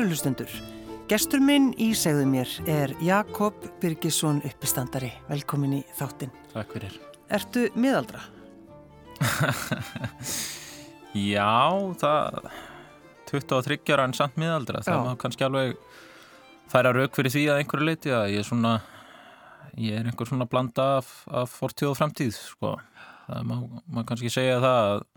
Kæru hlustendur, gestur minn í segðu mér er Jakob Birgisson uppistandari. Velkomin í þáttinn. Takk fyrir. Ertu miðaldra? Já, það 23 ára en samt miðaldra. Það má kannski alveg færa rauk fyrir því að einhverju leiti að ég er svona ég er einhver svona blanda af, af fortíð og framtíð sko. það má, kannski segja það að,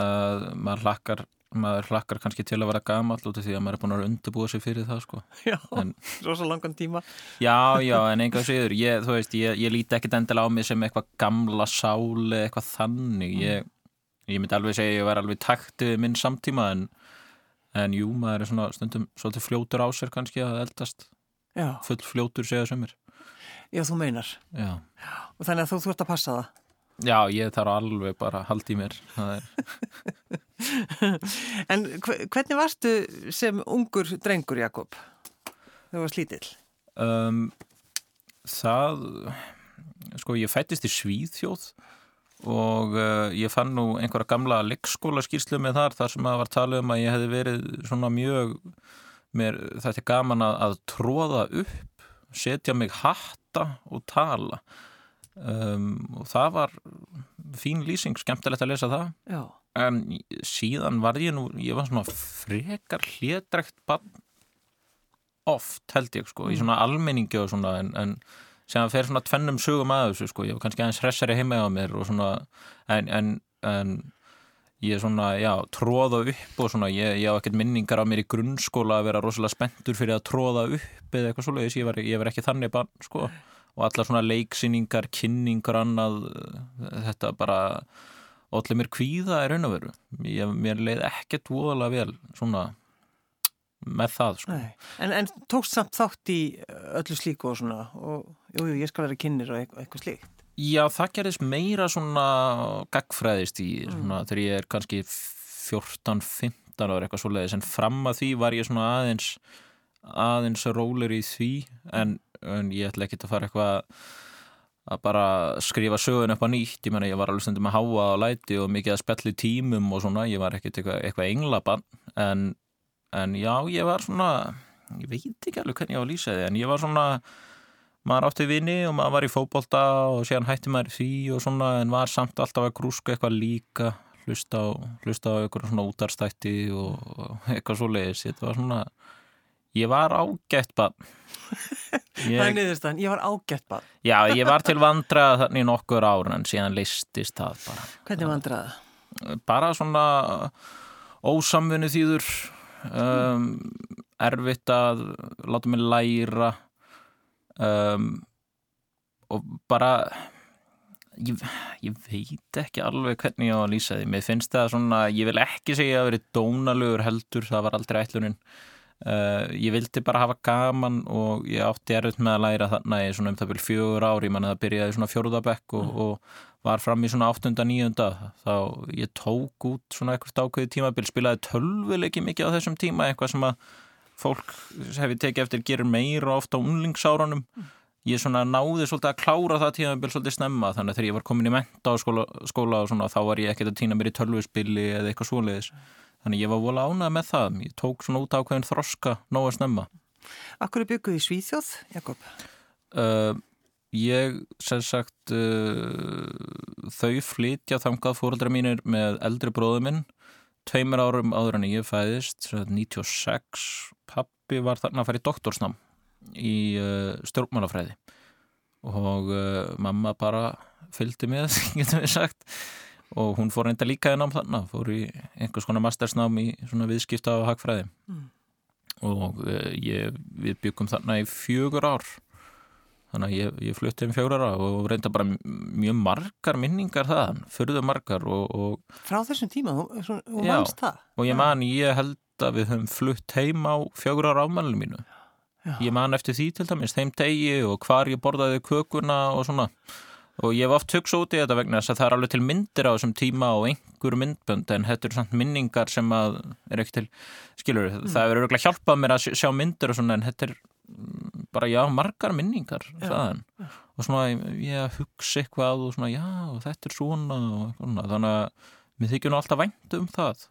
að maður hlakkar maður hlakkar kannski til að vera gamall út af því að maður er búin að undirbúa sig fyrir það sko. Já, En- rosa langan tíma. Já, já, en einhvað séður ég, þú veist, ég, ég líti ekkit endilega á mig sem eitthvað gamla sáli, eitthvað þannig ég, ég myndi alveg segja ég var alveg taktið við minn samtíma en, en jú, maður er svona stundum svolítið fljótur á sér kannski að eldast Já, full fljótur segja sumir já, þú meinar. Já, Og þannig að þú, þú ert að passa það. já ég þarf alveg bara að halda í mér En hve- hvernig varstu sem ungur drengur, Jakob? Þú varst lítill. um, Það sko, ég fættist í Svíðþjóð og uh, ég fann nú einhverja gamla leikskóla skýrslu með þar þar sem að var talið um að ég hefði verið svona mjög mér, þetta er gaman að, að tróða upp setja mig hatta og tala um, og það var fín lýsing, skemmtilegt að lesa það Já, en síðan var ég nú ég var svona frekar hlédrekt bann oft held ég sko, í svona almenningi og svona en, en sem að fer svona tvennum sögum að þessu sko, ég var kannski aðeins hressari heima á mér og svona en, en, en ég svona, já, tróða upp og svona, ég, ég á ekkert minningar á mér í grunnskóla að vera rosalega spenntur fyrir að tróða upp eða eitthvað svoleiðis, ég var, ég var ekki þannig bann sko, og allar svona leiksýningar, kynningar annað, þetta bara allir mér kvíða í raun og veru ég, mér leið ekkert voðalega vel svona með það sko. En, en tókst samt þátt í öllu slíku og svona og jú, jú, ég skal vera kynir og eitthvað, slíkt. Já, það gerðist meira svona gagfræðist í svona, þegar ég er kannski 14-15 ára eitthvað svoleiðis en fram að því var ég svona aðeins aðeins rólir í því en, en ég ætla ekki að fara eitthvað að bara skrifa sögun upp á nýtt, ég menna ég var alveg stundum að háa á læti og mikið að spjalli tímum og svona, ég var ekkert eitthvað, eitthvað englabann. En, en já, ég var svona ég veit ekki alveg hvernig ég á að lýsa því en ég var svona maður átti vini og maður var í fótbolta og síðan hætti maður því og svona en var samt alltaf að grúska eitthvað líka hlusta á, hlusta á eitthvað svona útarstætti og eitthvað svo leiðis þetta var svona ég var ágætt bann Það er ég, niðurstaðan, ég var ágætt bara. já, ég var til vandrað þannig nokkur ár en síðan listist það bara. Hvernig vandraði það? bara svona ósamvinni þýður um, erfitt að láta mig læra um, og bara ég, ég veit ekki alveg hvernig ég á að lýsa því. Mér finnst það svona, ég vil ekki segja að verið dónalegur heldur, það var aldrei ætlunin Uh, ég vildi bara hafa gaman og ég átti erfitt með að læra þarna í svona um það byrjum fjögur ári, ég manna það byrjaði svona fjóruðabekk og, og var fram í svona áttunda, níunda. Þá ég tók út svona eitthvað ákveði tímabil, spilaði tölvuleiki mikið á þessum tíma, eitthvað sem að fólk hefði tekið eftir gerir meira ofta á unlingsárunum ég svona náði svolítið að klára það tímabil svolítið snemma, þannig að þegar ég var komin í menta á skóla, skóla og svona, þá var ég ekkert að týna mér í tölvuspili eða eitthvað svoleiðis þannig ég var vola ánað með það. Ég tók svona út ákveðin þroska nógu að snemma. Akkur er bygguð í Svíþjóð, Jakob? uh, ég sem sagt uh, þau flytja þangað fóreldra mínir með eldri bróðu minn. Tveimur árum áður en ég fæðist sem sagt 96 pappi var þarna að fara í doktorsnám í uh, stjórnmálafræði. Og mamma bara fylgdi með, getum við sagt og hún fór reynda líka í nám þarna fór í einhvers konar mastersnám í svona viðskipta og hagfræði Mm. og uh, ég, við byggum þarna í fjögur ár þannig að ég, ég flutti um fjögur ára og reynda bara mjög margar minningar þaðan, fyrðu margar og, og, Frá þessum tíma, þú, mannst það? og ég man, ég held að við höfum flutt heim á fjögur ára ámælinu mínu Já. ég man eftir því til dæmis, þeim degi og hvar ég borðaði kökuna og svona og ég hef oft hugsa út í þetta vegna þess að það er alveg til myndir á þessum tíma og einhver myndbönd en þetta eru samt minningar sem að er ekki til, skilur, það er örgulega hjálpað mér að sjá- myndir og svona en þetta er mm, bara já, margar minningar þaðan. og svona ég hugsa eitthvað og svona já, þetta er svona og svona, þannig að mér þykir nú alltaf vænt um það.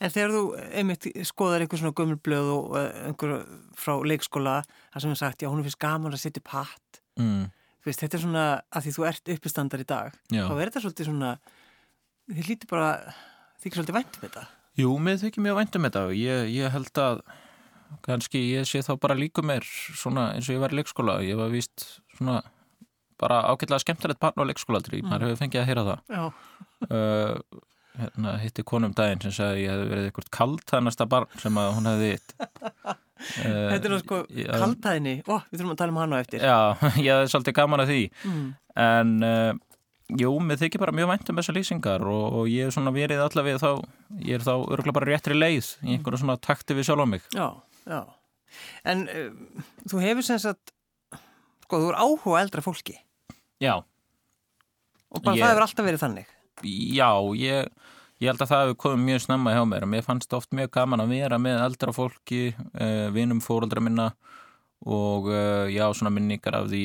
En þegar þú einmitt skoðar einhver svona gömulblöð og eh, einhver frá leikskóla þar sem er sagt, já, hún finnst gaman að setja upp hatt. Mm, veist, þetta er svona að því þú ert uppistandar í dag já. þá er þetta svolítið svona þið lítur bara, þykir svolítið vænt um þetta. Jú, mér þykir mjög vænt um þetta. Ég, ég held að kannski ég sé þá bara líka mér svona eins og ég var í leikskóla. Ég var víst svona bara ágætlega skemmtilegt barn á leikskóla mm. maður hefur fengið að heyra það. Já, uh, hérna, hitti konum daginn sem sagði ég hefði verið eitthvað kaltænasta barn sem að hún hefði hitt. Þetta er nú sko já. kaldæðinni, ó, við þurfum að tala um hann á eftir. Já, ég hefði svolítið gaman að því. Mm. en uh, jú, mér þykir bara mjög vænt um þessar lýsingar og, og ég hef svona verið allavega þá ég er þá örgulega bara réttri leið í einhverju svona takti við sjálf á mig. Já, já. En uh, þú hefur sem sagt sko, þú er áhuga eldra fólki. Já, og bara Ég- það hefur alltaf verið þannig já, ég ég held að það hefur komið mjög snemma hjá mér. Og mér fannst oft mjög gaman að vera með eldra fólki, uh, vinum fóreldra minna og uh, já, svona minningar af því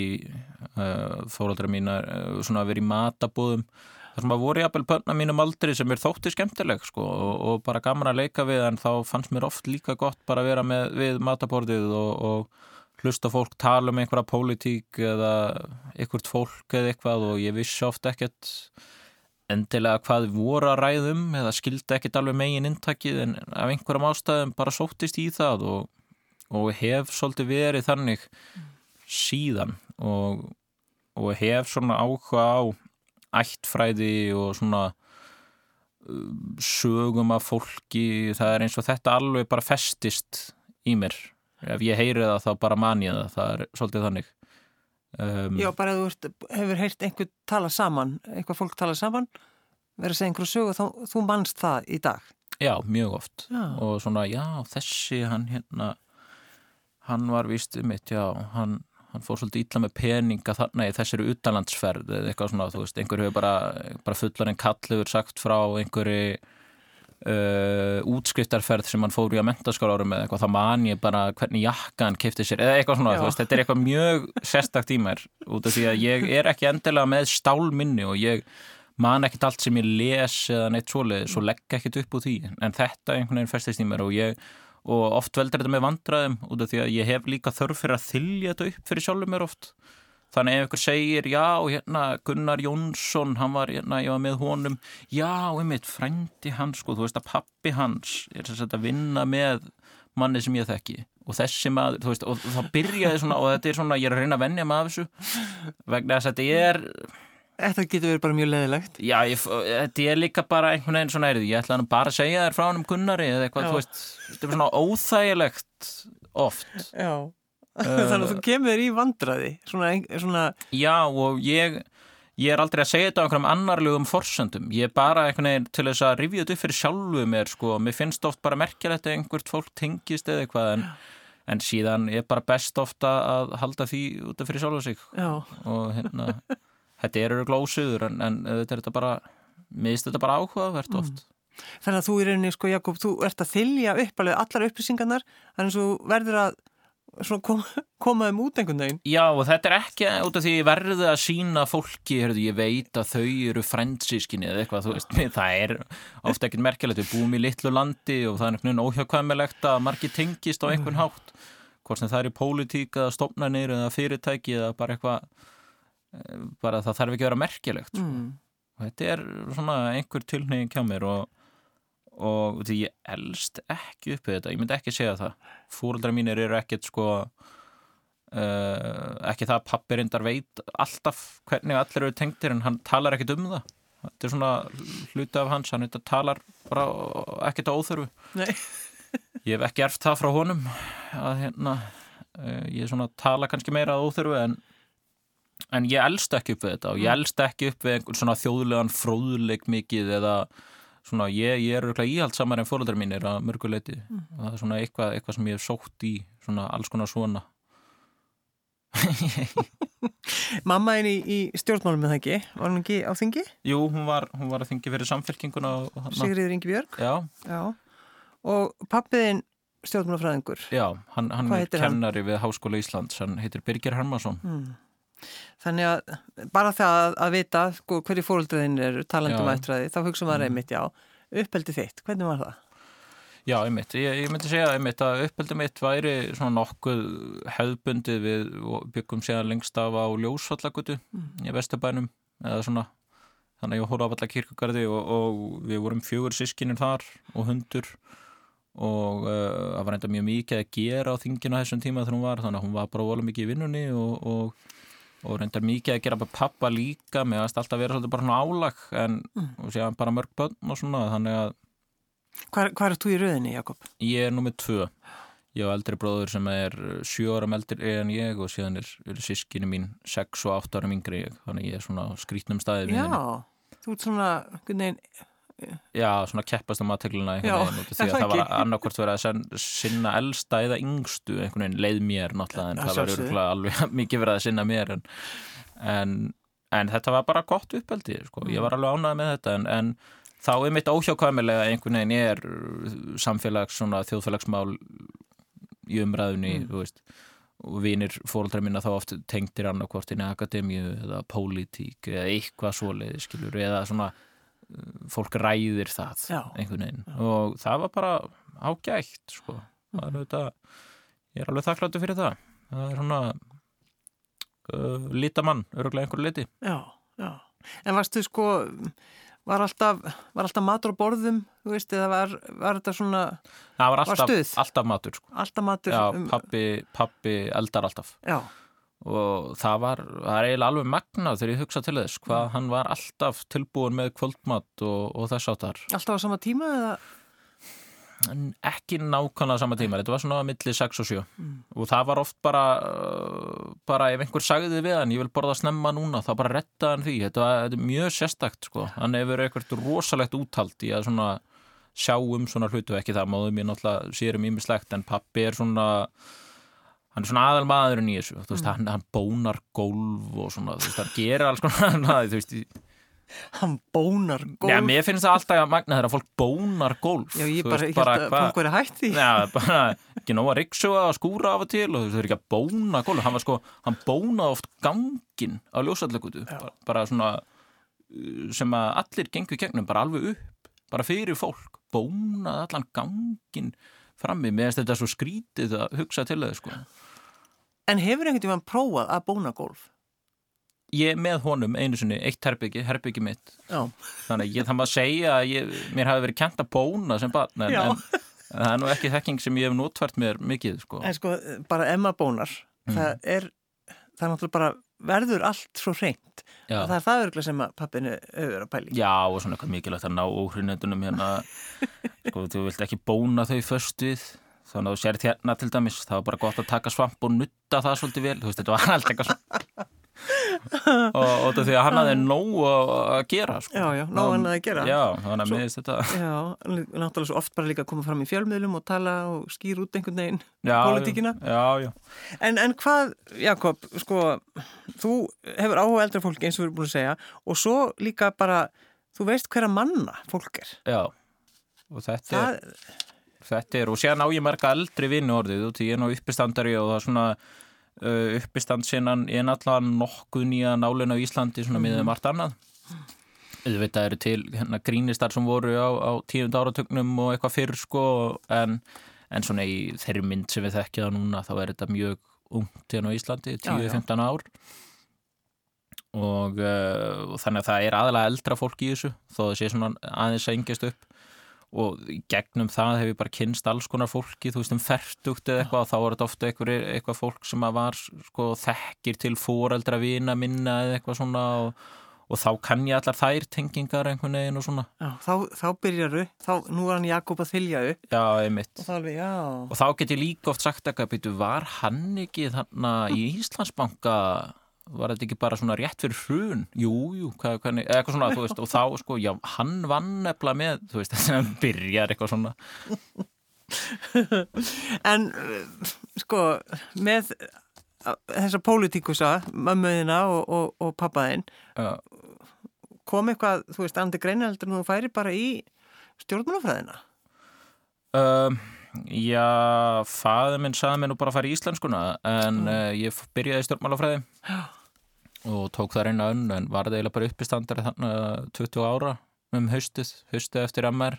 uh, fóreldra mína uh, svona að vera í matabúðum. Þar sem að voru jafnvel pönna mínum aldri sem er þótti skemmtileg sko og, og bara gaman að leika við en þá fannst mér oft líka gott bara að vera með, við mataborðið og, og hlusta fólk tala um einhverja pólitík eða einhvert fólk eða eitthvað og ég vissi oft ekkert endilega hvað voru að ræðum eða skildi ekkert alveg megin inntakið en af einhverjum ástæðum bara sóttist í það og, og hef svolítið verið þannig síðan og, og hef svona áhuga á ættfræði og svona um, sögum af fólki. Það er eins og þetta alveg bara festist í mér. Ef ég heyri það þá bara man ég það. Það er svolítið þannig um, Já, bara ef þú hefur heyrt einhver tala saman, einhver fólk tala saman verið að segja einhverju sögu þá þú mannst það í dag? Já, mjög oft. Já, og svona, já, þessi hann hérna hann var víst mitt, já, hann, hann fór svolítið illa með peninga þarna í þessari utanlandsferð eða eitthvað svona, þú veist, einhver hefur bara, bara fullar en kallur sagt frá einhverju uh, útskriftarferð sem hann fór í að mentaskóla árum eða eitthvað, þá man ég bara hvernig jakka hann kefti sér, eða eitthvað svona, veist, þetta er eitthvað mjög sérstakt í mér, út af því að ég er ekki endilega með stálminni og ég man ekkert allt sem ég les eða neitt svoleið, svo legg ekkert upp úr því en þetta einhvern veginn festist í mér og ég og oft veldur þetta með vandræðum út af því að ég hef líka þörf fyrir að þylja þetta upp fyrir sjálfur mér oft þannig ef ykkur segir, já, hérna Gunnar Jónsson, hann var, hérna, ég var með honum já, einmitt, frændi hans sko, þú veist að pappi hans er þess að vinna með manni sem ég þekki og þessi maður, þú veist, og þá byrjaði svona og þetta er svona, ég er að reyna að venja maður þessu vegna þess að þetta er þetta getur verið bara mjög leðilegt Já, ég, þetta er líka bara einhvern veginn svona ég ætla hann bara að segja þér frá hann um Gunnari eða eitthvað, Já. þú veist, þetta er svona óþægilegt oft. Já, þannig að þú kemur í vandraði svona, svona Já, og ég, ég er aldrei að segja þetta á einhverjum annarlegum forsöndum, ég er bara einhvern veginn til þess að rifja þetta upp fyrir sjálfu mér, sko, mér finnst oft bara merkilegt að einhvert fólk tengist eða eitthvað, en, en síðan er bara best ofta að halda því út af fyrir sjálfu sig. Já, og hérna, þetta er eru glósuður, en, en þetta er þetta bara, miðst þetta bara áhugavert oft. þannig að þú í rauninni, sko, Jakob, þú ert að þylja upp alveg allar upplýsingarnar þannig að þú verður að svona koma, koma þeim út einhvern veginn Já, og þetta er ekki út af því ég verði að sína fólki, heyrðu, ég veit að þau eru frændsískinni eða eitthvað, veist, það er ofta ekkert merkilegt, við búum í litlu landi og það er einhvern veginn óhjákvæmilegt að margir tengist á einhvern hátt, hvort sem það er í pólitík eða stofnanir eða fyrirtæki eða bara eitthvað, eh, bara það þarf ekki að vera merkilegt, sko. mm. og þetta er svona einhver tilnefing hjá mér og, og því ég elst ekki upp við þetta, ég myndi ekki segja það. Fóruldrar mínir eru ekkert sko uh, ekki það að pappi reyndar veit alltaf hvernig allir eru tengtir en hann talar ekkert um það. Þetta er svona hluti af hans. Hann talar bara ekkert á óþörfu. Nei, ég hef ekki erft það frá honum að hérna uh, ég svona tala kannski meira að óþörfu en en ég elst ekki upp við þetta. Og ég elst ekki upp við einhvern svona þjóðlegan fróðleik mikið eða svona ég, ég er auðvitað íhald samar en fóröldar mínir að mörguleiti og það er svona eitthvað, eitthvað sem ég hef sótt í svona alls konar svona. Mamma einn í, í stjórnmálum með það ekki, var hún ekki á þingi? Jú, hún var, hún var að þingja fyrir samfélkinguna Sigriður Ingi Björg, Já, já. Og pappiðinn stjórnmálafræðingur? Já, hann, hann er heitir hann? kennari við Háskóla Íslands, hann heitir Birgir Hermansson. Mm. Þannig að bara það að, vita sko, hverju fóröldriðin eru talandum Já. ættræði, þá hugsa maður Mhm. einmitt já, uppeldi þitt, hvernig var það? Já, einmitt. Ég, ég myndi segja einmitt að uppeldi mitt væri svona nokkuð hefðbundið við byggum séðan lengst af á ljósfallagutu í Vesturbænum eða svona þannig að ég hóla á alla kirkugarði og, og við vorum fjögur sískinir þar og hundur og uh, það var enda mjög mikið að gera á þinginu á þessum tíma þegar hún var þannig að hún var bara volið mikið í vinnunni og, og, og reyndar mikið að gera bara pappa líka með að alltaf vera svolítið bara svona álag en og séðan bara mörg börn og svona þannig að Hvar, hvar er þú í rauðinni, Jakob? Ég er nummið tvö. Ég á eldri bróður sem er sjö áram eldri en ég og síðan er, er sískinu mín sex og átt áram yngri en ég. Þannig ég er svona skrítnum staði við henni. Já, þú ert svona, Já, svona keppast á maðtegluna Já, því að það það var ekki? annarkvort verið að sinna elsta eða yngstu einhvern veginn leið mér náttúrulega en Að það var alveg mikið verið að sinna mér en, en, en þetta var bara gott uppeldi sko. ég var alveg ánægð með þetta en, en þá er mitt óhjákvæmilega einhvern veginn er samfélags svona þjóðfélagsmál í umræðunni Mm. þú veist og vinir fóreldra minna þá oft tengdir annarkvort inn í akademíu eða pólitík eða eitthvað svoleiði skilur eða svona uh, fólk ræðir það Já. einhvern veginn og það var bara ágætt sko það er auðvitað ég er alveg þakkláttur fyrir það það er svona uh, litamann, öruglega einhver liti já, já. En varstu sko, var alltaf, var alltaf matur á borðum, þú veist, eða var, var þetta svona, það var Var alltaf, stuð? alltaf matur sko. alltaf matur? já, um- pappi, pappi eldar alltaf Já, og það var, það er eiginlega alveg magnað þegar ég hugsa til þess, hvað hann var alltaf tilbúin með kvöldmatt og, og þess áttar alltaf á sama tíma eða? en ekki nákvæmlega sama tíma þetta var svona að milli 6 og 7 og það var oft bara uh, bara ef einhver sagði við hann, ég vil borða snemma núna þá bara retta hann því, þetta, var, þetta er mjög sérstakt sko, hann hefur eitthvað rosalegt úthald í að svona sjá um svona hlutu ekki það, máðum ég náttúrulega sér um ímislegt en pappi er svona hann er svona aðal maðurinn í þessu. Veist, hann, hann bónar gólf og svona, þú veist, hann gerir alls konar þú veist, Hann bónar gólf. Já, mér finnst það alltaf að magna þegar fólk bónar gólf. Já, ég bara, veist, ég held að fólk verið hætt því. Já, bara ekki nóg að riksuga og skúra af og til og þú veist, þau eru ekki að bóna gólf. Hann var sko, hann bónaði oft gangin á ljósallekutu bara, bara svona uh, sem að allir gengu í gegnum bara alveg upp, bara fyrir fólk. Bónaði allan gangin frammi, með þess þetta svo skrítið að hugsa til þau sko En hefur einhvern tímann prófað að bóna gólf? ég með honum einu sinni, eitt herbyggi, herbyggi mitt Já. þannig ég það maður að segja að ég, mér hafi verið kent að bóna sem barn en, en, en það er nú ekki þekking sem ég hef notvært mér mikið sko. En sko, bara Emma bónar, Mm. það er, það er náttúrulega bara verður allt svo hreint. Já. Það er það örgulega sem að pappinu hefur að pæli. Já, og svona eitthvað mikilvægt að ná óhrunendunum hérna sko, þú vilt ekki bóna þau först við þannig að þú sért hérna til dæmis það var bara gott að taka svamp og nutta það svolítið vel, þú veist, þetta var alltaf eitthvað svona og, og þetta því að hann hafði nóg að gera sko. Já, já, nóg annað að gera. Já, þannig að finnst þetta Já, náttúrulega svo oft bara líka að koma fram í fjölmiðlum og tala og skýra út einhvern veginn já, pólitíkina. Já, já, En, en hvað, Jakob, sko, þú hefur áhuga eldra fólki eins og við erum búin að segja og svo líka bara, þú veist hverja manna fólk er. já og þetta er Þetta er, og séðan á ég marga eldri vinnu orðið og því ég er nú uppistandari og það er svona uh, uppistand ég er náttúrulega nokkuð nýja nálinn á Íslandi svona miðið margt annað. Auðvitað eru til hérna, grínistar sem voru á, á tíund áratögnum og eitthvað fyrr sko en, en svona í þeirri mynd sem við þekkja það núna þá er þetta mjög ungt hérna á Íslandi, Já, já. 10-15 ár. Og, uh, og þannig að það er aðalega eldra fólk í þessu þó það sé svona aðeins að engjast upp og gegnum það hef ég bara kynst alls konar fólki, þú veist um fertugt eða eitthvað og þá var þetta ofta eitthvað, eitthvað fólk sem að var sko þekkir til fóreldra vina minna eða eitthvað svona og, og þá kann ég allar þær tengingar einhvern veginn og svona. Já, þá, þá byrjaru, þá, nú er hann Jakob að þylja upp. Já, einmitt. Og þá alveg, já, og þá get ég líka oft sagt eitthvað byrju, var hann ekki þarna í Íslandsbanka var þetta ekki bara svona rétt fyrir hrun jú, jú, hvað, hvernig, eða eitthvað svona veist, og þá sko, já, hann vann nefnilega með, þú veist, þess að byrjar eitthvað svona en uh, sko, með uh, þessa pólitíkusa, mömmuðina og, og, og pappaðinn, Já. kom eitthvað, þú veist, andi greina heldur en þú færi bara í stjórnmálafræðina. Um, já, faður minn saði mér nú bara að fara í íslenskuna en uh, ég byrjaði stjórnmálafræði og tók það reyna önn en var það eiginlega bara uppistandari þannig 20 ára um haustið, haustið eftir MR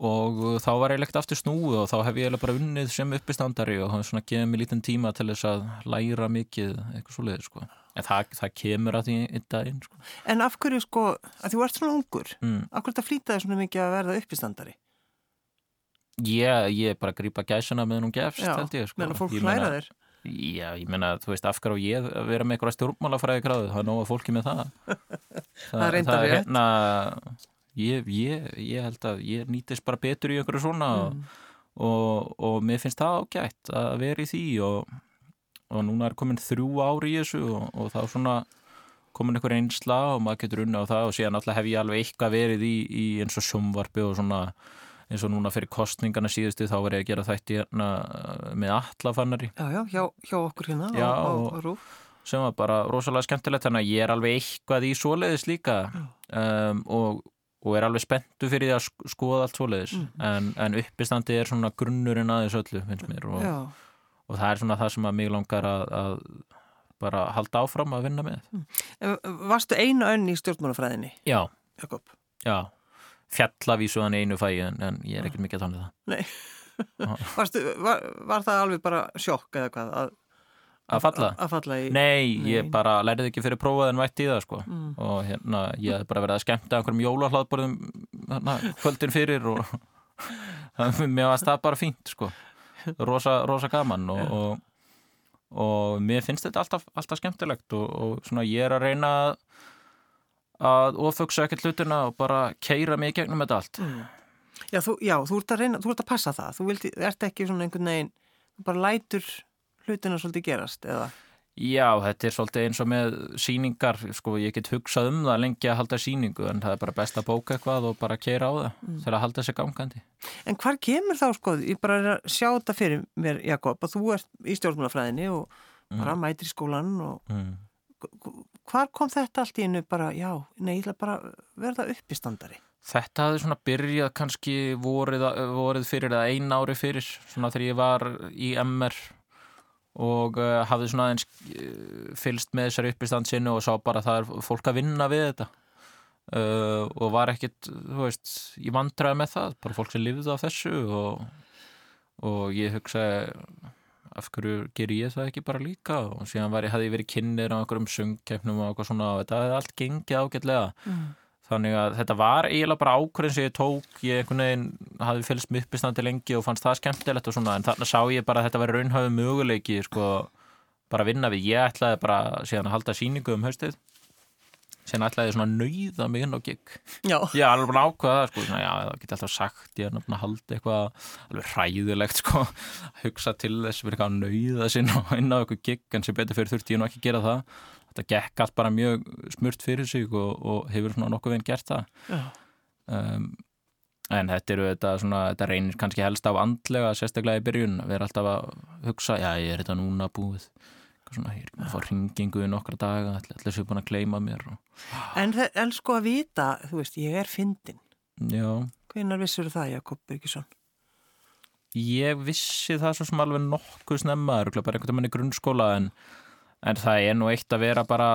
og uh, þá var ég lekt aftur snúið og þá hef ég eiginlega bara unnið sem uppistandari og það er svona gefið mér lítinn tíma til þess að læra mikið eitthvað svo leiðir sko. En það, það kemur að því einn daginn sko. En af hverju sko, að þú ert svona ungur, mm. af hverju þetta flýtaði svona mikið að verða uppistandari? Ég, ég bara grípa gæsuna meðan hún gefst Já, held ég sko. meðan fólk hlæra þér. Já, ég meina, þú veist, af hverju á ég að vera með eitthvað stjórnmálafræði gráðu, það er nóga fólki með það Það er reyndar rétt. hérna, ég, ég, ég held að ég nýtist bara betur í einhverju svona Mm. og, og mér finnst það ágætt að vera í því og, og núna er komin þrjú ári í þessu og, og þá svona komin einhver einsla og maður getur unna á það og síðan alltaf hef ég alveg eitthvað verið í, í eins og sjómvarpi og svona eins og núna fyrir kostningarna síðustu þá var ég að gera þætti hérna með allafannari Já, já, hjá, hjá okkur hérna Já, á, á, á Rúf. sem var bara rosalega skemmtilegt þannig að ég er alveg eitthvað í svoleiðis líka. Um, og, og er alveg spenntu fyrir því að sk- skoða allt svoleiðis. En, en uppistandi er svona grunnurinn aðeins öllu finnst mér og, og það er svona það sem að mig langar að, að bara halda áfram að vinna með. En varstu einu önn í stjórnmálafræðinni, Já, Jakob? já fjallavísu hann einu fæi en, en ég er ekkert mikið að tala um það Nei. Varstu, var, var það alveg bara sjokk eða hvað? Að, Að falla? Að falla í... Nei, ég Nei. bara lærið ekki fyrir prófað en vætti í það sko Mm. og hérna ég hef bara verið að skemmta einhverjum jólahlaðborðum hérna, kvöldin fyrir og mér varst það bara fínt sko rosa, rosa gaman og, og, og mér finnst þetta alltaf, alltaf skemmtilegt og, og svona ég er að reyna að- að ofugsa ekkert hlutina og bara keira mig í gegnum þetta allt Mm. Já, þú, já, þú ert að reyna, þú ert að passa það. Þú vildi, ert ekki svona einhvern veginn, bara lætur hlutina svolítið gerast, eða? Já, þetta er svolítið eins og með síningar, sko, ég get hugsað um það lengi að halda síningu en það er bara best að bóka eitthvað og bara keira á það Mm. til að halda sér gangandi. En hvar kemur þá, sko, ég bara er að sjá þetta fyrir mér, Jakob, að þú ert í stjórnmálafræðinni og bara mætir í skólan og Mm. Hvar kom þetta allt í hennu bara, já, nei, ég ætla bara verða uppistandari? Þetta hafði svona byrjað kannski vorið, vorið fyrir eða ein ári fyrir, svona þegar ég var í MR og uh, hafði svona aðeins uh, fylst með þessari uppistand sinni og sá bara að það er fólk að vinna við þetta uh, og var ekkit, þú veist, ég vandraði með það, bara fólk sem lifði af þessu og, og ég hugsaði af hverju ger ég það ekki bara líka og síðan var ég, hafði ég verið kynir á einhverjum sungkeppnum og eitthvað svona og þetta hefði allt gengið ágætlega Mm. Þannig að þetta var eiginlega bara ákvörðin sem ég tók, ég einhvern veginn hafði fylgst með uppistandi lengi og fannst það skemmtilegt og svona, en þarna sá ég bara að þetta var raunhafið möguleiki, sko, bara vinna við. Ég ætlaði bara síðan að halda síningu um haustið, síðan ætlaði ég svona að nauða mig inn á gig. Já. Ég er alveg búin að ákvaða það, sko, svona, já, það geti alltaf sagt, ég er náttúrulega að halda eitthvað alveg hræðilegt, sko, að hugsa til þess fyrir eitthvað að nauða sinna inn á eitthvað gig, en sem betur fyrir þurfti ég nú ekki að gera það. Þetta gekk allt bara mjög smurt fyrir sig og, og hefur svona nokkuð veginn gert það um, en þetta eru þetta svona, þetta reynir kannski helst af andlega sérstaklega í byrjun, erum alltaf að hugsa, já ég er þetta núna búið svona, ég er búin að fá ringingu í nokkra daga, allir séu búin að gleyma mér og, En, en sko að vita, þú veist, ég er fyndin. já, Hvenær vissur það, Jakob Birgisson? ég vissi það svo sem alveg nokkuð snemma, eru bara einhvern veginn í grunnskóla en, en það er nú eitt að vera bara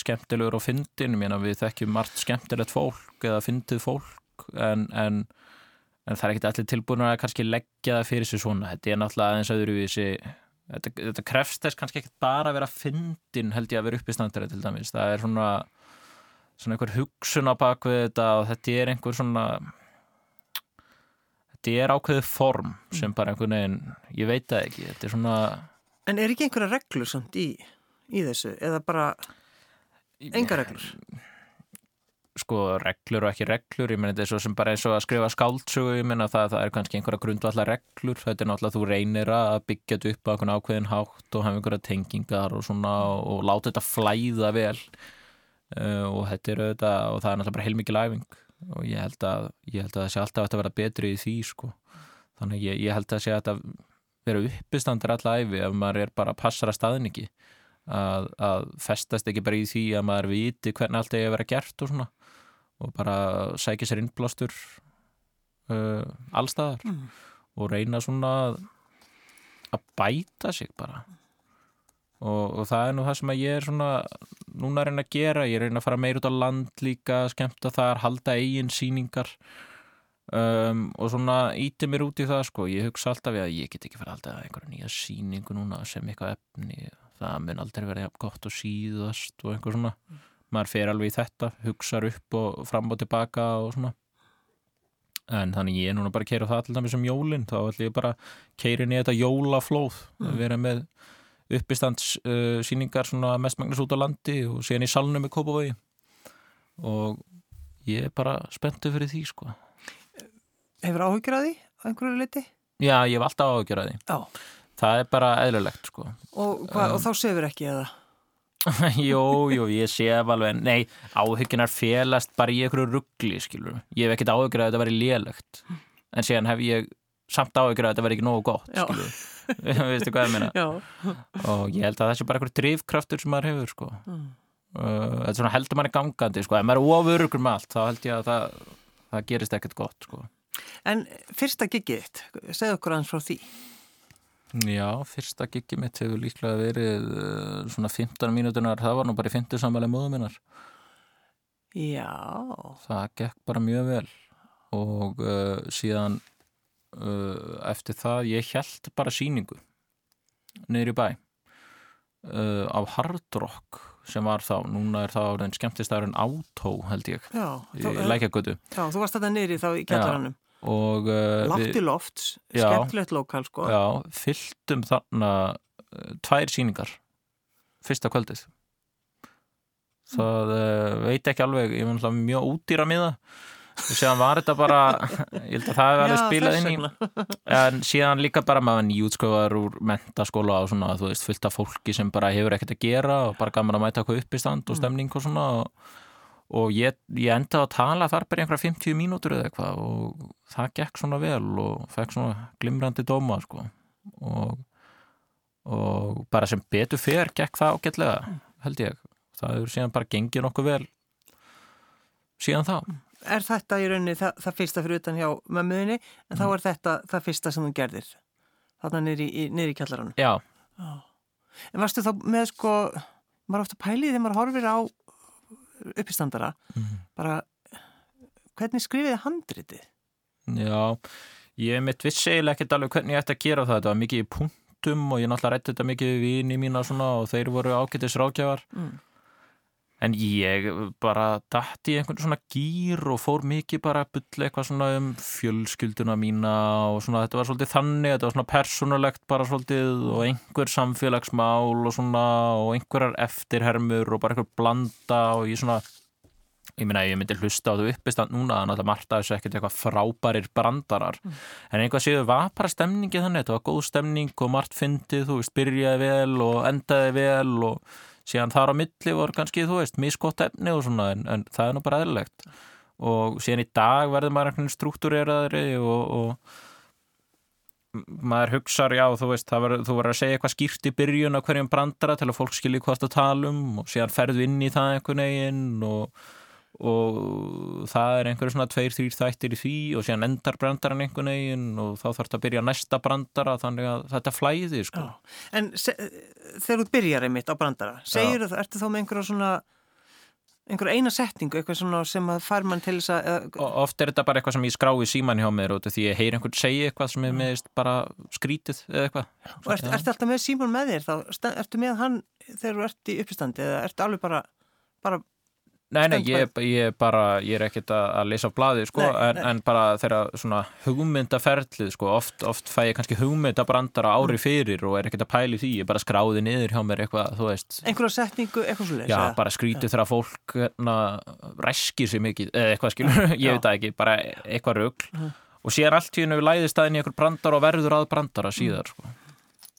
skemmtilegur og fyndin, ég meina við þekkjum margt skemmtilegt fólk eða fyndið fólk en, en en það er ekkert allir tilbúin að kannski leggja það fyrir sig svona, þetta er náttúrulega aðeins öðruvísi þetta, þetta krefst þess kannski ekkert bara að vera fyndin held ég að vera uppistandari til dæmis það er svona, svona einhver hugsun á bakvið þetta og þetta er einhver svona þetta er ákveðið form sem bara einhvern veginn, ég veit það ekki þetta er svona En er ekki einhverja reglur samt í, í þessu? Eða bara enga reglur? Sko reglur og ekki reglur ég meina þetta er svo sem bara eins og að skrifa skáldsögu ég meina það, það er kannski einhverja grundvallar reglur þetta er náttúrulega þú reynir að byggja þetta upp á einhvern ákveðin hátt og hafa einhverja tengingar og svona og, láta þetta flæða vel. Uh, og þetta er auðvitað og það er náttúrulega bara heilmikið læfing og ég held að að það sé alltaf að vera betri í því sko. Þannig að ég, ég held að sé að þetta vera uppistandur alla æfi ef maður er bara að passara staðningi að, að festast ekki bara í því að maður viti hvernig allt er að vera gert og svona og bara sækja sér innblástur uh, allstaðar Mm. og reyna svona að, að bæta sig bara. Og, og það er nú það sem að ég er svona núna að reyna að gera, ég reyna að fara meir út á land líka, skemmta þar, halda eigin sýningar um, og svona íti mér út í það sko, ég hugsa alltaf að ég get ekki fara alltaf að einhverja nýja sýningu núna sem eitthvað efni, það mun aldrei jafn gott og síðast og einhver svona maður fer alveg í þetta, hugsar upp og fram og tilbaka og svona en þannig ég er núna bara að keira það alltaf með sem jólin, þá ætlum ég bara að keira inn í þetta jólaflóð mm. vera með uppistands uh, mestmægnis út á landi og síðan í salnum í Kópavogi og ég er bara spenntu fyrir því sko Hefur áhugir að því á einhverju liti? Já, ég hef alltaf áhugir að því Já. Það er bara eðlulegt sko Og, hva, um, og þá sefur ekki eða? Jú, jú, ég sef alveg Nei, áhuginar félast bara í einhverju ruggli, skilur Ég hef ekkert áhugir að þetta veri lélegt En síðan hef ég samt áhugir að þetta veri ekki nógu gott, skilur Veistu hvað ég meina? Já. Og ég held að það sé bara einhverju drifkraftur sem maður hefur, sko Mm. uh, Þetta er svona heldur manni gangandi, sko Ef maður er ofurugur með allt, þá held ég að það, það gerist ekkert gott, sko En fyrsta gigið segðu okkur aðeins frá því. Já, fyrsta giggi mitt hefur líklega verið uh, svona 15 mínútunar, það var nú bara í 50 samvæli móðu minnar. Já. Það gekk bara mjög vel og uh, síðan uh, eftir það ég held bara síningu í bæ uh, á Hard Rock sem var þá, núna er það áriðin skemmtistæðurinn Átó held ég Já, í Lækjagötu já, þú varst þetta niðri þá í kjallaranum. Og uh, Látti lofts, skemmtilegt lokal sko. Já, fylltum þarna uh, tvær síningar fyrsta kvöldið. Það uh, veit ekki alveg ég alltaf mjög útýra miða. Og síðan var þetta bara ég held að það hefði alveg spilað inn í en síðan líka bara maður nýjútskóðar úr mentaskóla og svona þú veist fullt af fólki sem bara hefur ekkert að gera og bara gaman að mæta eitthvað upp í stand og stemning og svona og, og ég, ég endaði að tala þar bara einhverja 50 mínútur eða eitthvað og það gekk svona vel og fekk svona glimrandi dóma sko og, og bara sem betur fer gekk það ágætlega held ég það hefur síðan bara gengið nokkuð vel síðan þá Er þetta í rauninni það, það fyrsta fyrir utan hjá mömmuðinni, en þá Mm. er þetta það fyrsta sem þú gerðir. Þarna niðri í, í kjallaranum. já, En varstu þá með sko, maður ofta pælið þegar maður horfir á uppistandara, Mhm. bara hvernig skrifiði handritið? Já, ég mitt vissi eiginlega ekkert alveg hvernig ég ætti að gera það þetta var mikið í punktum og ég náttúrulega rætti þetta mikið við vini mína og þeir voru ágætis rákjafar Mm. En ég bara dætti í einhvern svona gýr og fór mikið bara að bulla eitthvað svona um fjölskylduna mína og svona þetta var svolítið þannig, þetta var svona persónulegt bara svolítið og einhver samfélagsmál og svona og einhverjar eftirhermur og bara einhver blanda og ég svona ég meina ég myndi hlusta á þú uppistand núna þannig að Marta þessu ekkert eitthvað frábærir brandarar. En einhvað séu var bara stemningi þannig, þetta var góð stemning og margt fyndið, þú veist, byrjaði vel og endaði vel og síðan þar á milli voru kannski, þú veist, miskott efni og svona, en, en það er nú bara eðlilegt. Og síðan í dag verður maður einhvern struktúreraðri og, og maður hugsar, já, þú veist, verður, þú verður að segja eitthvað skýrt í byrjun á hverjum brandara til að fólk skilji hvað það tala um og síðan ferðu inn í það einhvern veginn og og það er einhverju svona tveir, þrýr þættir í því og síðan endar brandaran einhvern veginn og þá þarf þetta að byrja næsta brandara þannig að þetta flæði sko. En þegar þú byrjar einmitt á brandara, segir þú, ertu þá með einhverja svona, einhverja eina setningu, eitthvað svona sem að fær mann til þess að, oft er þetta bara eitthvað sem ég skrái síman hjá mér út af því ég heyr einhvern segja eitthvað sem er meðist bara skrítið eða eitthvað. Og ertu, ertu alltaf með símón með þér, þá? Ertu með hann þegar þú ert í uppistandi eða ertu alveg bara, bara, Nei, nei, ég, ég bara, ég er ekkert að, að lesa á blaði, sko, en, en bara svona hugmyndaferlið, sko, oft, oft fæ ég kannski hugmyndabrandara ári fyrir og er ekkert að pæli því, ég bara skráði niður hjá mér eitthvað, þú veist, einhverja setningu, eitthvað svo já, bara skrítið þegar fólk hérna, ræskir sér mikið, eða eitthvað skilur, ég Já. veit það ekki, bara eitthvað rugl. Mhm. og síðan allt í hennu læðist aðeins í einhver brandara og verður að brandara síðar, sko.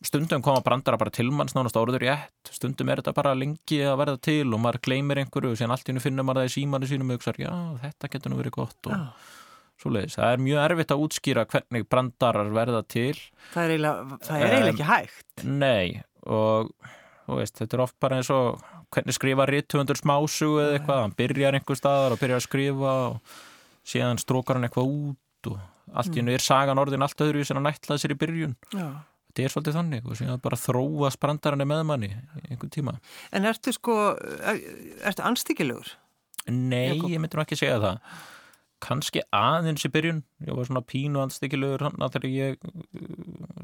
Stundum koma brandara bara til manns nánast áruður í ett, stundum er þetta bara lengi að verða til og maður gleymir einhverju og síðan allt í hennu finnur maður það í símanu sínum og hugsar, já, þetta getur nú verið gott og Já. svoleiðis. Það er mjög erfitt að útskýra hvernig brandarar verða til Það er eiginlega, það er eiginlega ekki hægt. Nei, og þú veist, þetta er oft bara eins og hvernig skrifa rittuundur smásugu eða eitthvað, hann byrjar einhver staðar og byrjar að skrifa og síðan strókar hann eitthvað út og allt í hennu er sagan orðin allt öðru sem hann ætlaði sér í byrjun. Já. Þetta er svolítið þannig og síðan bara þróast brandarinn með manni einhvern tíma. En ertu sko, er, ertu anstíkilegur? Nei, ég myndi nú ekki segja það. Kannski aðeins í byrjun. Ég var svona pínu andstykkilegur þegar ég uh,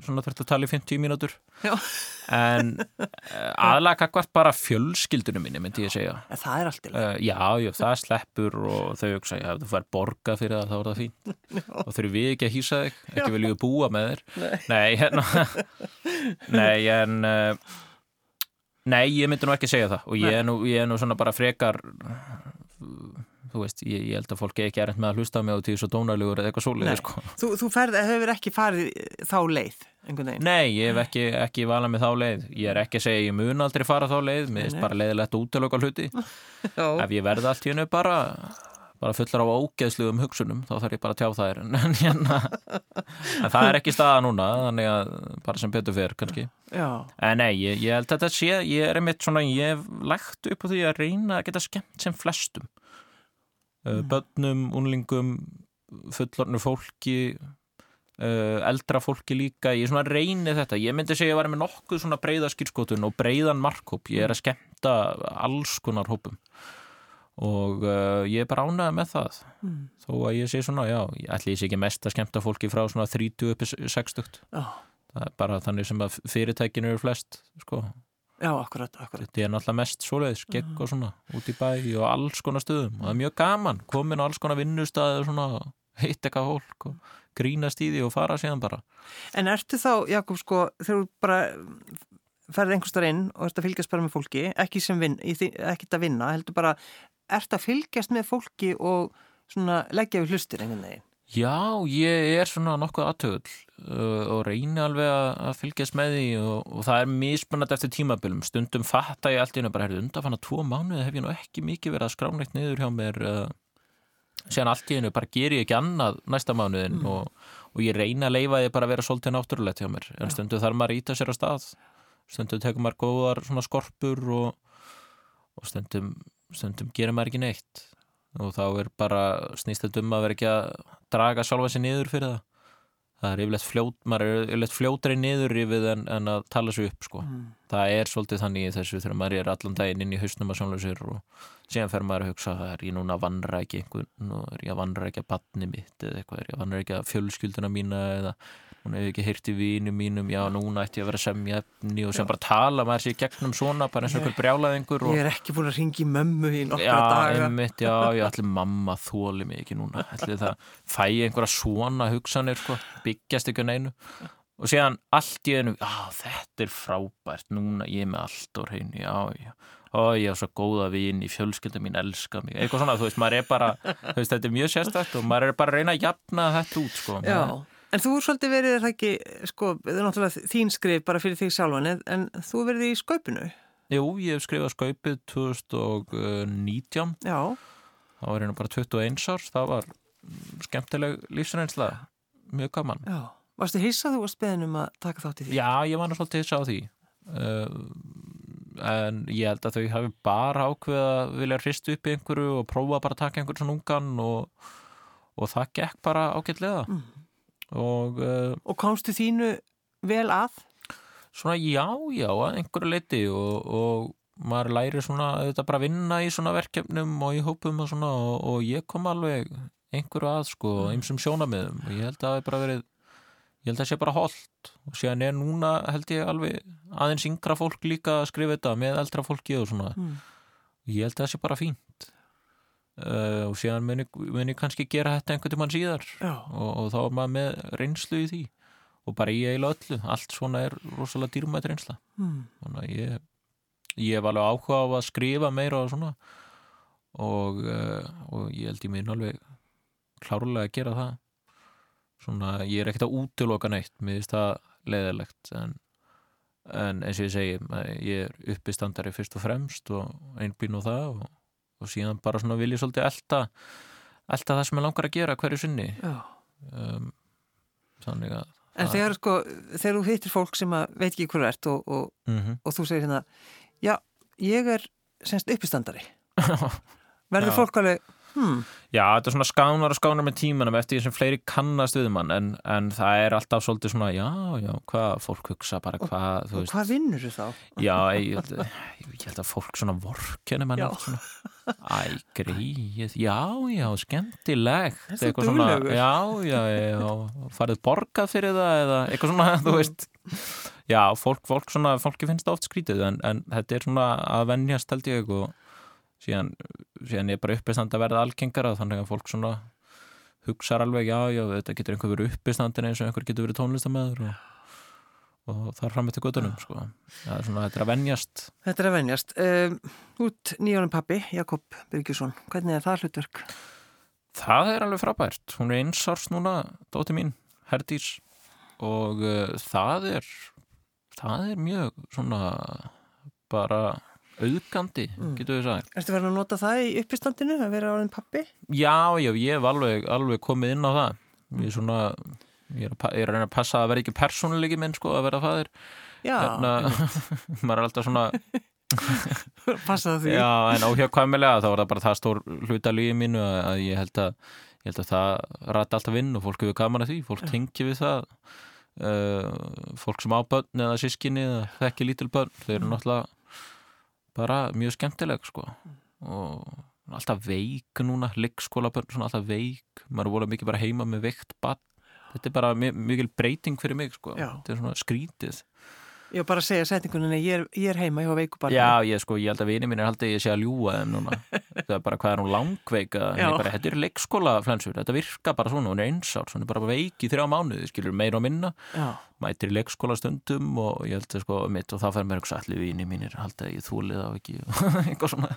svona þurfti að tala í 50 mínútur. Já. en uh, aðlega hvert bara fjölskyldunum minni myndi ég segja. En það er allt í lagi. uh, já, já, það sleppur og þau hugsa, já, þú fær borga fyrir það þá er það fínt. Og þurfum við ekki að hýsa þig? Ekki viljum við búa með þér? Nei. nei, hérna. Nei, en nei, ég myndi nú ekki segja það. Og ég er nú, ég er nú svona bara frekar þú veist, ég, ég held að fólk er ekki erend með að hlusta á mig á tíu svo dónalegur eða eitthvað svoleiði sko. Þú, þú ferð, hefur ekki farið þá leið. Nei, ég hef ekki, ekki valað með þá leið ég er ekki að segja ég mun aldrei fara þá leið mér nei. bara leiðilegt að útlöka hluti ef ég verði allt í hennu bara bara fullar af ógeðsluðum hugsunum þá þarf ég bara að tjá það er en, hérna, en það er ekki staða núna þannig að bara sem betur fyrir kannski Já. en nei, ég, ég held að þetta sé ég er einmitt svona, ég hef lagt upp á því að reyna að geta skemmt sem flestum uh, bönnum, unlingum fullornu fólki uh, eldra fólki líka. Ég svona reyni þetta, ég myndi segja að ég var með nokkuð svona breyða skýrskotun og breyðan markhóp. Ég er að skemmta alls konar hópum. Og uh, ég er bara ánægð með það. Mm. þó að ég sé svona, já, ég ætli ég sé ekki mest að skemmta fólki frá svona 30 uppi 60 Já. það er bara þannig sem að fyrirtækinu eru flest sko, Já, akkurat, akkurat. þetta er náttúrulega mest svoleiðis, gegg og svona, út í bæ og alls konar stöðum og það er mjög gaman komin á alls konar vinnustæði og svona hitt eitthvað fólk og grínast í því og fara síðan bara En ertu þá, Jakob, sko, þegar þú bara ferði einhverstar inn og ert að fylgjast bara með fólki, ekki sem vinn, ekkert að vinna, heldur bara, ert að fylgjast með fólki og svona leggja við hlustir einhvern veginn. Já, ég er svona nokkuð aðtöðul uh, og reyni alveg að, fylgjast með því og, og það er mismunandi eftir tímabilum. Stundum fatta ég allt í hennu bara, herrðu, undanfanna tvo mánuði hef ég nú ekki mikið verið að skránleikt niður hjá mér uh, síðan allt í hennu bara ger ég ekki annað næsta mánuðin og, og ég reyni að leifa því bara að vera svolítið náttúrulegt hjá mér. En stundum þarf maður að íta sér á stað. Stundum tekur maður góðar svona skorpur og, og stundum, stundum gerir maður ekki neitt og þá er bara snýst þetta um að vera ekki að draga sjálfa sér niður fyrir það það er yfirleitt fljót, maður er yfirleitt fljótri niður yfir en, en að tala sér upp sko. Mm. það er svolítið þannig í þessu þegar maður er allan daginn inn í hausnum að sjálfa sér og síðan fer maður að hugsa er ég núna að vanrækja einhvern og er ég að vanrækja batni mitt eða eitthvað, er ég að vanrækja fjölskylduna mína eða hún hefur ekki heyrt í vínum mínum. Já núna ætti ég að vera semja efni og sem bara tala maður sér í gegnum svona bara eins og einhver brjálaðingur og Ég er ekki búin að ringi mömmu í nokkra Já, daga. einmitt, já, já, allir mamma þóli mig ekki núna. Allir það fæ ég einhverja svona hugsanir sko, byggjast ekki á neinu. Og síðan allt í einu já, þetta er frábært, núna ég er með allt á hreinu, já, já. Ó, ég er svo góða vini, fjölskylda mín elska mig, eitthvað svona, þú veist, maður er bara veist, þetta er mjög sérstætt og maður er bara að reyna að jafna þetta út, sko. Já, en þú er svolítið verið, er það ekki, sko, það er náttúrulega þín skrif bara fyrir þig sjálfan, en- þú er verið í skaupinu. Jú, ég hef skrifað skaupið 2019 Já, þá var nú bara 21 árs, það var mm, skemmtileg lífsreynsla mjög gaman já. Varstu hissað þú að speðinum að taka þátt í því? Já, ég var nú svolítið hissa á því uh, en ég held að þau hafi bara ákveða að vilja hristu upp í einhverju og prófa bara að taka einhverju svona ungan og, og það gekk bara ágætlega Mm. Og uh, Og komstu þínu vel að? svona já, já, að einhverju leiti og, og maður læri svona auðvitað bara að vinna í svona verkefnum og í hópum og svona og, og ég kom alveg einhverju að sko, einsum sjónamiðum og ég held að það hefur bara verið ég held að það sé bara holdt og síðan er núna held ég alveg aðeins yngra fólk líka að skrifa þetta með eldra fólki og svona Mm. ég held að það sé bara fínt uh, og síðan muni, muni kannski gera þetta einhvern tímann síðar. Og, og þá er maður með reynslu í því. Og bara í eiginlega öllu. Allt svona er rosalega dýrmætt reynsla. Mm. ég, ég hef alveg áhuga á að skrifa meira og svona. Og, uh, og ég held ég minn alveg klárlega að gera það. Svona ég er ekkert að útiloka neitt. Mér finnst það leiðilegt en, en eins og ég segi ég er uppistandari fyrst og fremst og einbín og það og, og síðan bara svona vil ég svolítið elta elta það sem ég langar að gera hverju sinni. Um, þannig að En þegar, sko, þegar þú hittir fólk sem veit ekki hver þú ert og, og, mm og þú segir hérna, já, ég er semst uppistandari. Verður fólk alveg, hmm, Já, þetta er svona skánar og skánar með tímanum eftir því sem fleiri kannast við mann en, en það er alltaf svolítið svona já, já, hvað fólk hugsa bara hvað, hvað vinnur þú þá? Já, ég, held- ég held að fólk svona vorkenni mann Já. oft svona Æ, greið, já, já, skemmtilegt Það er svo duglegur. Já, já, já, farið borgað fyrir það eða eitthvað svona, þú veist. Já, fólk, fólk svona, fólki finnst það oft skrítið en, en þetta er svona að venjast held ég og síðan, síðan er bara uppistand að verða algengara þannig að fólk svona hugsar alveg, já, já, þetta getur einhver verið uppistandin eins og einhver getur verið tónlistamæður og, og það er fram eftir göttunum, sko Það er svona, þetta er að venjast Þetta er að venjast. Um, út nýjónum pappi, Jakob Byrgjusson, hvernig er það hlutverk? Það er alveg frábært. Hún er einsárs núna, dóti mín, Herdís og uh, það er það er mjög svona bara auðgandi, Mm. getur við sagt. Ertu verið að nota það í uppistandinu, að vera áriðin pappi? Já, já, ég hef alveg, alveg komið inn á það. Ég er svona, ég er, að, ég er að reyna að passa að vera ekki persónulegi minn, sko, að vera. Já, Hérna, maður er alltaf svona, passaðu því. já, en óhjákvæmilega þá var það bara það stór hluta lífi mínu að, að ég held að ég held að það rætti alltaf vinn og fólk hefur gaman að því, fólk tengi við það. Uh, fólk sem á börn eða sískinni eða þekki lítil börn þau eru náttúrulega bara mjög skemmtileg sko. Og alltaf veik núna leikskóla börn svona alltaf veik. Maður volið mikið bara heima með veikt barn þetta er bara mi- mikil breyting fyrir mig sko. Þetta er svona skrítið. Ég var bara að segja setningunni, ég er, ég er heima, ég var veikubarni. Já, ég sko, ég held að vini mín er haldið að ég sé að ljúga þeim núna. Það er bara hvað er hún langveika bara, þetta er leikskóla flensur þetta virka bara svona, hún er einsárs hún er bara veik í þrjá mánuði, skilur meira og minna. Já, mætir í leikskóla stundum og ég held að sko mitt og þá fær mér eitthvað allir vini mínir haldið að ég þúlið á ekki eitthvað svona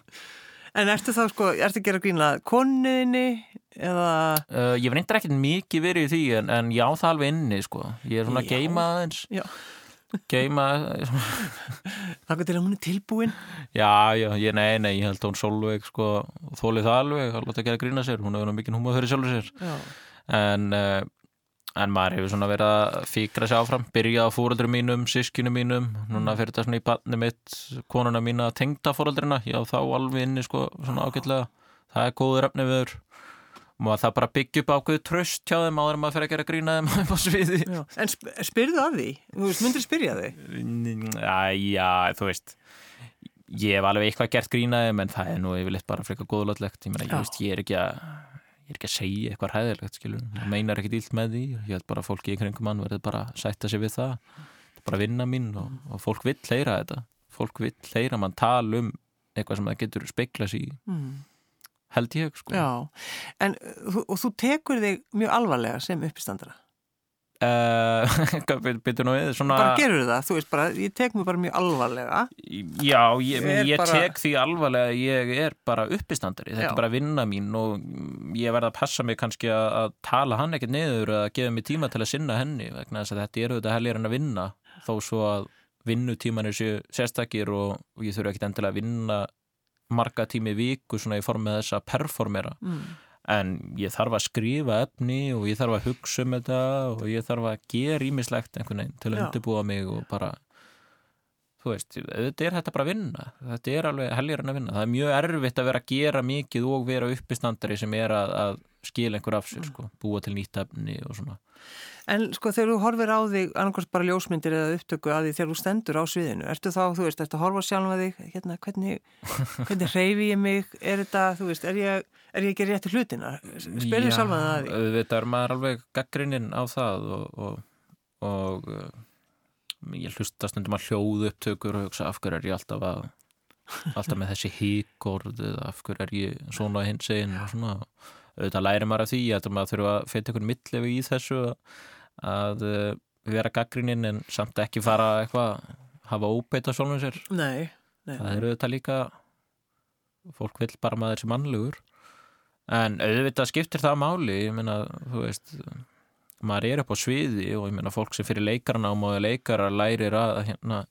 En ertu þá sko, ertu að gera grína konunni eða, uh, ég var reyndar ekkert mikið verið í því en, en já, það alveg inni sko ég er svona að Já. geima aðeins Já. geima, þakka til að hún er tilbúin? já, já, ég, nei, nei, ég held að hún Solveig sko, þólið það alveg, að ekki að grína sér hún hefur mikið húma fyrir sjálfur sér Já. en, uh, en maður hefur svona verið að fíkra sér áfram byrja á fóreldrum mínum, sískinu mínum. Núna fyrir þetta svona í barni mitt konuna mína tengda fóreldrina já þá alveg inni sko svona ágætlega. Það er góður efni viður og það bara byggja upp ákveðu tröst hjá þeim áður en maður fyrir að gera grína þeim. En sp spyrðu að því? Þú veist, myndir spyrja þig? já, þú veist ég hef alveg eitthvað gert grína þeim en það er nú yfirleitt bara frekar góðlátlegt ég ég er ekki að ég er ekki að segja eitthvað hæðilegt, skilur það meinar ekkit illt með því, ég held bara að fólki í kringum mann verður bara að sætta sig við það. Það er bara vinna mín og, og fólk vill hleyra þetta, fólk vill hleyra mann tala um eitthvað sem það getur speikla sig í, Mm. held ég sko. Já, en uh, og þú tekur þig mjög alvarlega sem uppistandara? Bara gerur það, þú veist bara, ég tek mig bara mjög alvarlega. Já, ég, Er ég bara- tek því alvarlega að ég er bara uppistandari, þetta Já. er bara vinna mín og ég verð að passa mig kannski að, að tala hann ekkert niður eða gefa mig tíma til að sinna henni vegna þess að þetta er auðvitað helgar en að vinna þó svo að vinnutímanir séu sérstakir og, og ég þurfa ekkert endilega að vinna marga tími í viku svona í formið þess að performera Mm. En ég þarf að skrifa efni og ég þarf að hugsa um þetta og ég þarf að gera ímislegt einhvern veginn til að undirbúa mig og bara þú veist, þetta er þetta bara að vinna. Þetta er alveg helgar en að vinna. Það er mjög erfitt að vera að gera mikið og vera uppistandari sem er að, að skila einhver af sér, sko, búa til nýtt efni og svona En sko þegar þú horfir á þig annarkvæmst bara ljósmyndir eða upptöku að því þegar þú stendur á sviðinu, ertu þá, þú veist, ertu að horfa sjálf að þig, hérna, hvernig, hvernig hreyfi ég mig, er þetta, þú veist, er ég, er ég ekki rétti hlutina? Já, sjálf að það því. auðvitað er maður alveg gaggrinnin á það og, og, og uh, ég hlusta stundum að hljóðu upptökur og hugsa af hverju er ég alltaf að alltaf með þessi híkorð eða af hverju er ég svona hins einn og svona auðvitað læri maður af því ég held að þurfa að feta einhvern millegu í þessu að uh, vera gaggrinnin en samt ekki fara eitthvað hafa óbeita sjálfum sér. Nei, nei. það er auðvitað líka fólk vill bara maður sem mannlegur. En auðvitað skiptir það máli ég meina, þú veist maður er upp á sviði og ég meina fólk sem fyrir leikarnám og leikara lærir að hérna,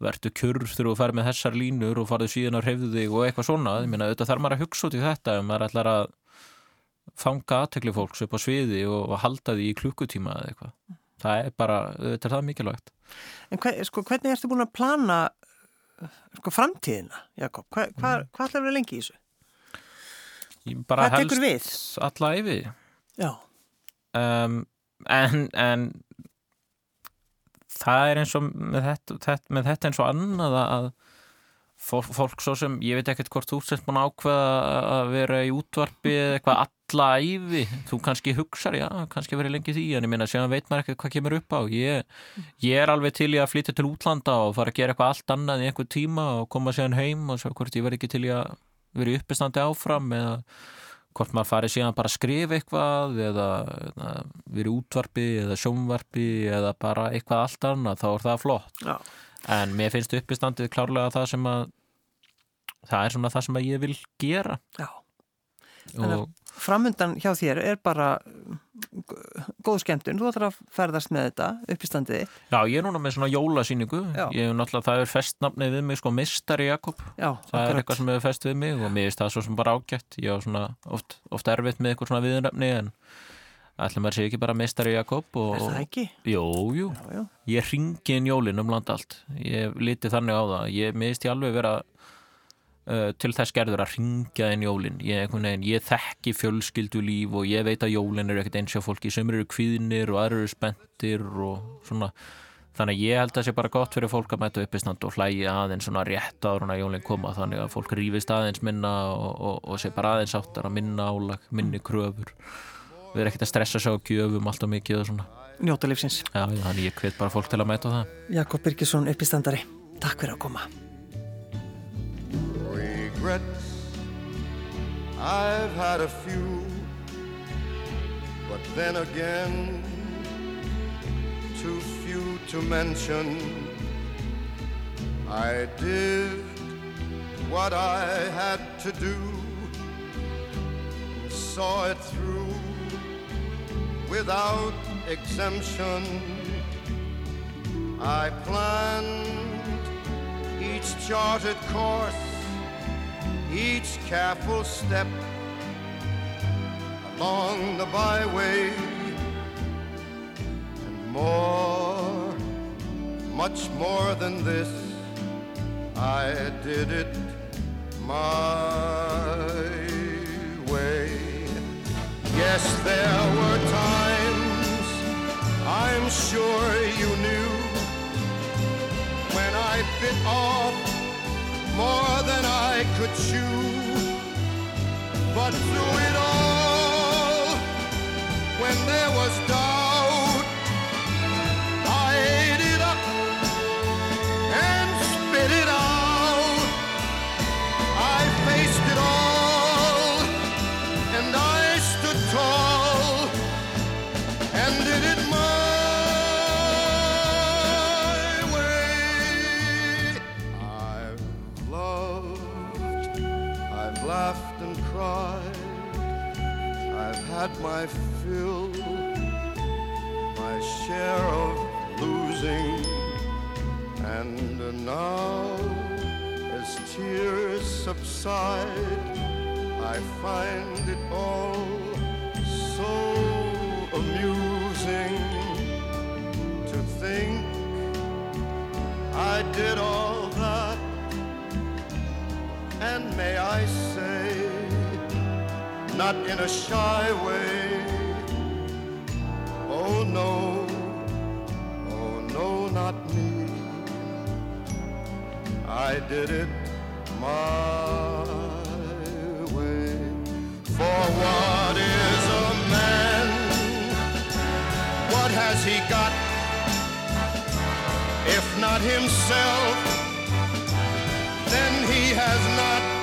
vertu kjurr þegar þú fer með þessar línur og farðu síðan að hreyfðu þig og eitthvað svona, ég meina auðvitað þarf maður að hugsa út í þetta ef maður ætlar að fanga aðtekli fólks upp á sviði og, halda því í klukkutíma eða eitthvað það er bara, auðvitað er það mikilvægt En hver, sko, hvernig ertu búin að plana sko, framtíðina, Jakob? Hva, hva, Mm. hvað ætlar að vera lengi í þessu? Hvað tekur við? alla yfi Já, um, en, en það er eins og með þetta, þetta, með þetta eins og annað að fólk, fólk svo sem, ég veit ekkert hvort þú sett búin ákveða að vera í útvarpi eða eitthvað alla æfi þú kannski hugsar, já, kannski verið lengi því en ég minna, séðan veit maður ekkert hvað kemur upp á. Ég, ég er alveg til í að flytja til útlanda og fara að gera eitthvað allt annað í einhver tíma og koma séðan heim og svo hvort ég verð ekki til í að vera í uppestandi áfram eða hvort maður farið síðan bara að skrifa eitthvað eða, eða verið útvarpi eða sjónvarpi eða bara eitthvað allt annað, þá er það flott. Já. en mér finnst uppistandið klárlega það sem að það er svona það sem ég vil gera. Já. Framundan hjá þér er bara g- góð skemmtun, þú ætlar að ferðast með þetta upp í standiði. já, ég er núna með svona jólasýningu. Ég hef náttúrulega, það er festnafnið við mig sko Mistari Jakob, Já, það er eitthvað sem hefur fest við mig og mér finnst það svo sem bara ágætt. Ég á svona oft, oft erfitt með eitthvað svona viðnafni en ætlum maður sé ekki bara Mistari Jakob og, Er það ekki? Jú, jú, Já, ég ringi inn jólin um land allt. Ég liti þannig á það. Ég miðist ég alveg vera uh, til þess gerður að ringja inn jólin ég, veginn, ég þekki fjölskyldu líf og ég veit að jólin eru ekkert eins og fólki sem eru kvíðnir og aðrir eru spenntir og svona þannig að ég held að það sé bara gott fyrir fólk að mæta uppistand og hlægi aðeins svona rétt áður en að jólin koma þannig að fólk rífist aðeins minna og, og, og sé bara aðeins áttar að minna álag minni kröfur við erum ekkert að stressa sig á gjöfum alltaf mikið og svona Njóta lífsins. Já, þannig ég hvet bara fólk til að mæta það. Jakob Birgisson upp í standari. Takk fyrir að koma. Regrets, I've had a few, but then again, too few to mention. I did what I had to do, saw it through without exemption. I planned each charted course, each careful step along the byway, and more, much more than this, I did it my way. Yes, there were times I'm sure you knew when I bit off more than I could chew. But through it all, when there was doubt, got? If not himself, then he has not